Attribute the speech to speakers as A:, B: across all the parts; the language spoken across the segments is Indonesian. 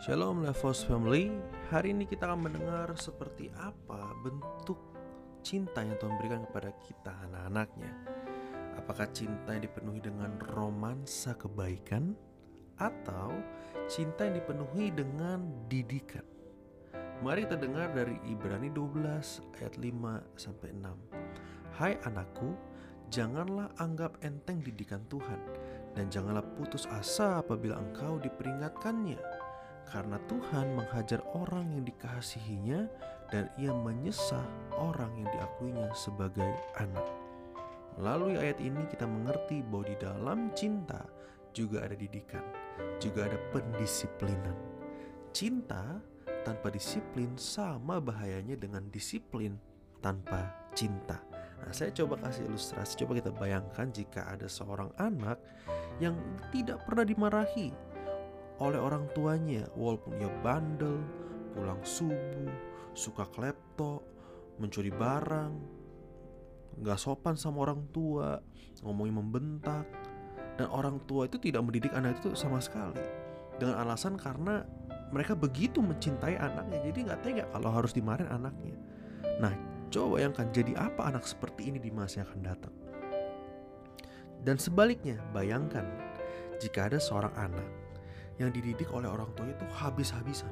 A: Shalom Levos Family. Hari ini kita akan mendengar seperti apa bentuk cinta yang Tuhan berikan kepada kita anak-anaknya. Apakah cinta yang dipenuhi dengan romansa kebaikan Atau cinta yang dipenuhi dengan didikan? Mari kita dengar dari Ibrani 12 ayat 5 sampai 6 Hai anakku, janganlah anggap enteng didikan Tuhan dan janganlah putus asa apabila engkau diperingatkannya karena Tuhan menghajar orang yang dikasihinya dan ia menyesah orang yang diakuinya sebagai anak. Melalui ayat ini kita mengerti bahwa di dalam cinta juga ada didikan, juga ada pendisiplinan. Cinta tanpa disiplin sama bahayanya dengan disiplin tanpa cinta. Nah, saya coba kasih ilustrasi, coba kita bayangkan jika ada seorang anak yang tidak pernah dimarahi, oleh orang tuanya walaupun ia bandel, pulang subuh, suka klepto, mencuri barang, nggak sopan sama orang tua, ngomongin membentak, dan orang tua itu tidak mendidik anak itu sama sekali dengan alasan karena mereka begitu mencintai anaknya jadi nggak tega kalau harus dimarahin anaknya. Nah coba bayangkan jadi apa anak seperti ini di masa yang akan datang. Dan sebaliknya bayangkan jika ada seorang anak yang dididik oleh orang tua itu habis-habisan.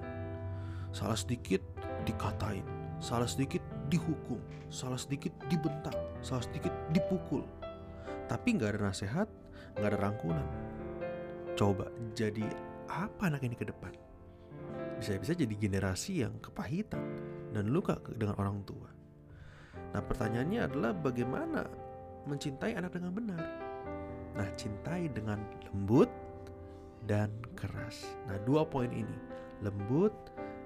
A: Salah sedikit dikatain, salah sedikit dihukum, salah sedikit dibentak, salah sedikit dipukul. Tapi nggak ada nasihat, nggak ada rangkulan. Coba jadi apa anak ini ke depan? Bisa-bisa jadi generasi yang kepahitan dan luka dengan orang tua. Nah pertanyaannya adalah bagaimana mencintai anak dengan benar? Nah cintai dengan lembut, dan keras. Nah, dua poin ini, lembut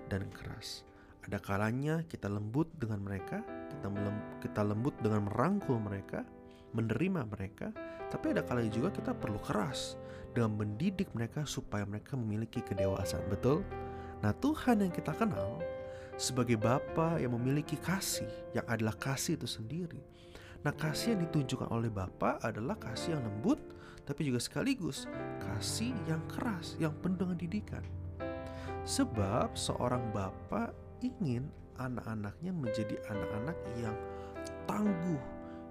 A: dan keras. Ada kalanya kita lembut dengan mereka, kita kita lembut dengan merangkul mereka, menerima mereka, tapi ada kalanya juga kita perlu keras dengan mendidik mereka supaya mereka memiliki kedewasaan. Betul? Nah, Tuhan yang kita kenal sebagai Bapa yang memiliki kasih, yang adalah kasih itu sendiri. Nah, kasih yang ditunjukkan oleh Bapa adalah kasih yang lembut, tapi juga sekaligus kasih yang keras, yang penuh dengan didikan. Sebab seorang bapak ingin anak-anaknya menjadi anak-anak yang tangguh,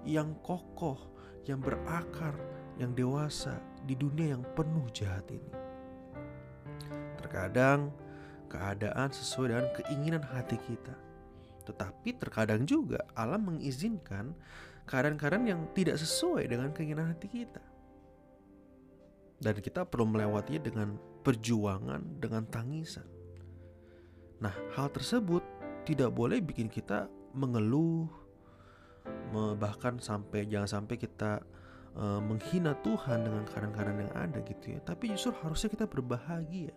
A: yang kokoh, yang berakar, yang dewasa di dunia yang penuh jahat ini. Terkadang keadaan sesuai dengan keinginan hati kita. Tetapi terkadang juga alam mengizinkan keadaan-keadaan yang tidak sesuai dengan keinginan hati kita dan kita perlu melewatinya dengan perjuangan, dengan tangisan. Nah, hal tersebut tidak boleh bikin kita mengeluh, bahkan sampai jangan sampai kita uh, menghina Tuhan dengan keadaan-keadaan yang ada gitu ya. Tapi justru harusnya kita berbahagia.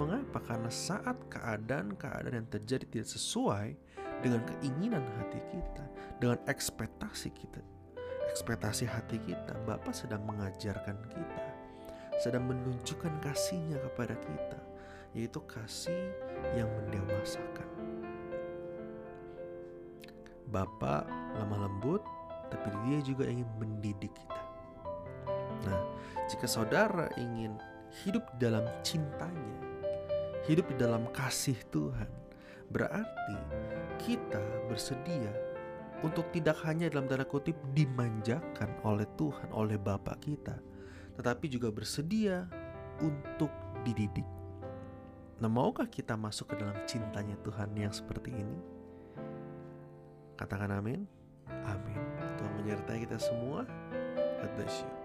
A: Mengapa? Karena saat keadaan-keadaan yang terjadi tidak sesuai dengan keinginan hati kita, dengan ekspektasi kita, ekspektasi hati kita, Bapak sedang mengajarkan kita sedang menunjukkan kasihnya kepada kita, yaitu kasih yang mendewasakan. Bapak lemah lembut, tapi dia juga ingin mendidik kita. Nah, jika saudara ingin hidup dalam cintanya, hidup di dalam kasih Tuhan, berarti kita bersedia untuk tidak hanya dalam tanda kutip dimanjakan oleh Tuhan, oleh Bapak kita, tetapi juga bersedia untuk dididik. Nah, maukah kita masuk ke dalam cintanya Tuhan yang seperti ini? Katakan amin. Amin. Tuhan menyertai kita semua. God bless you.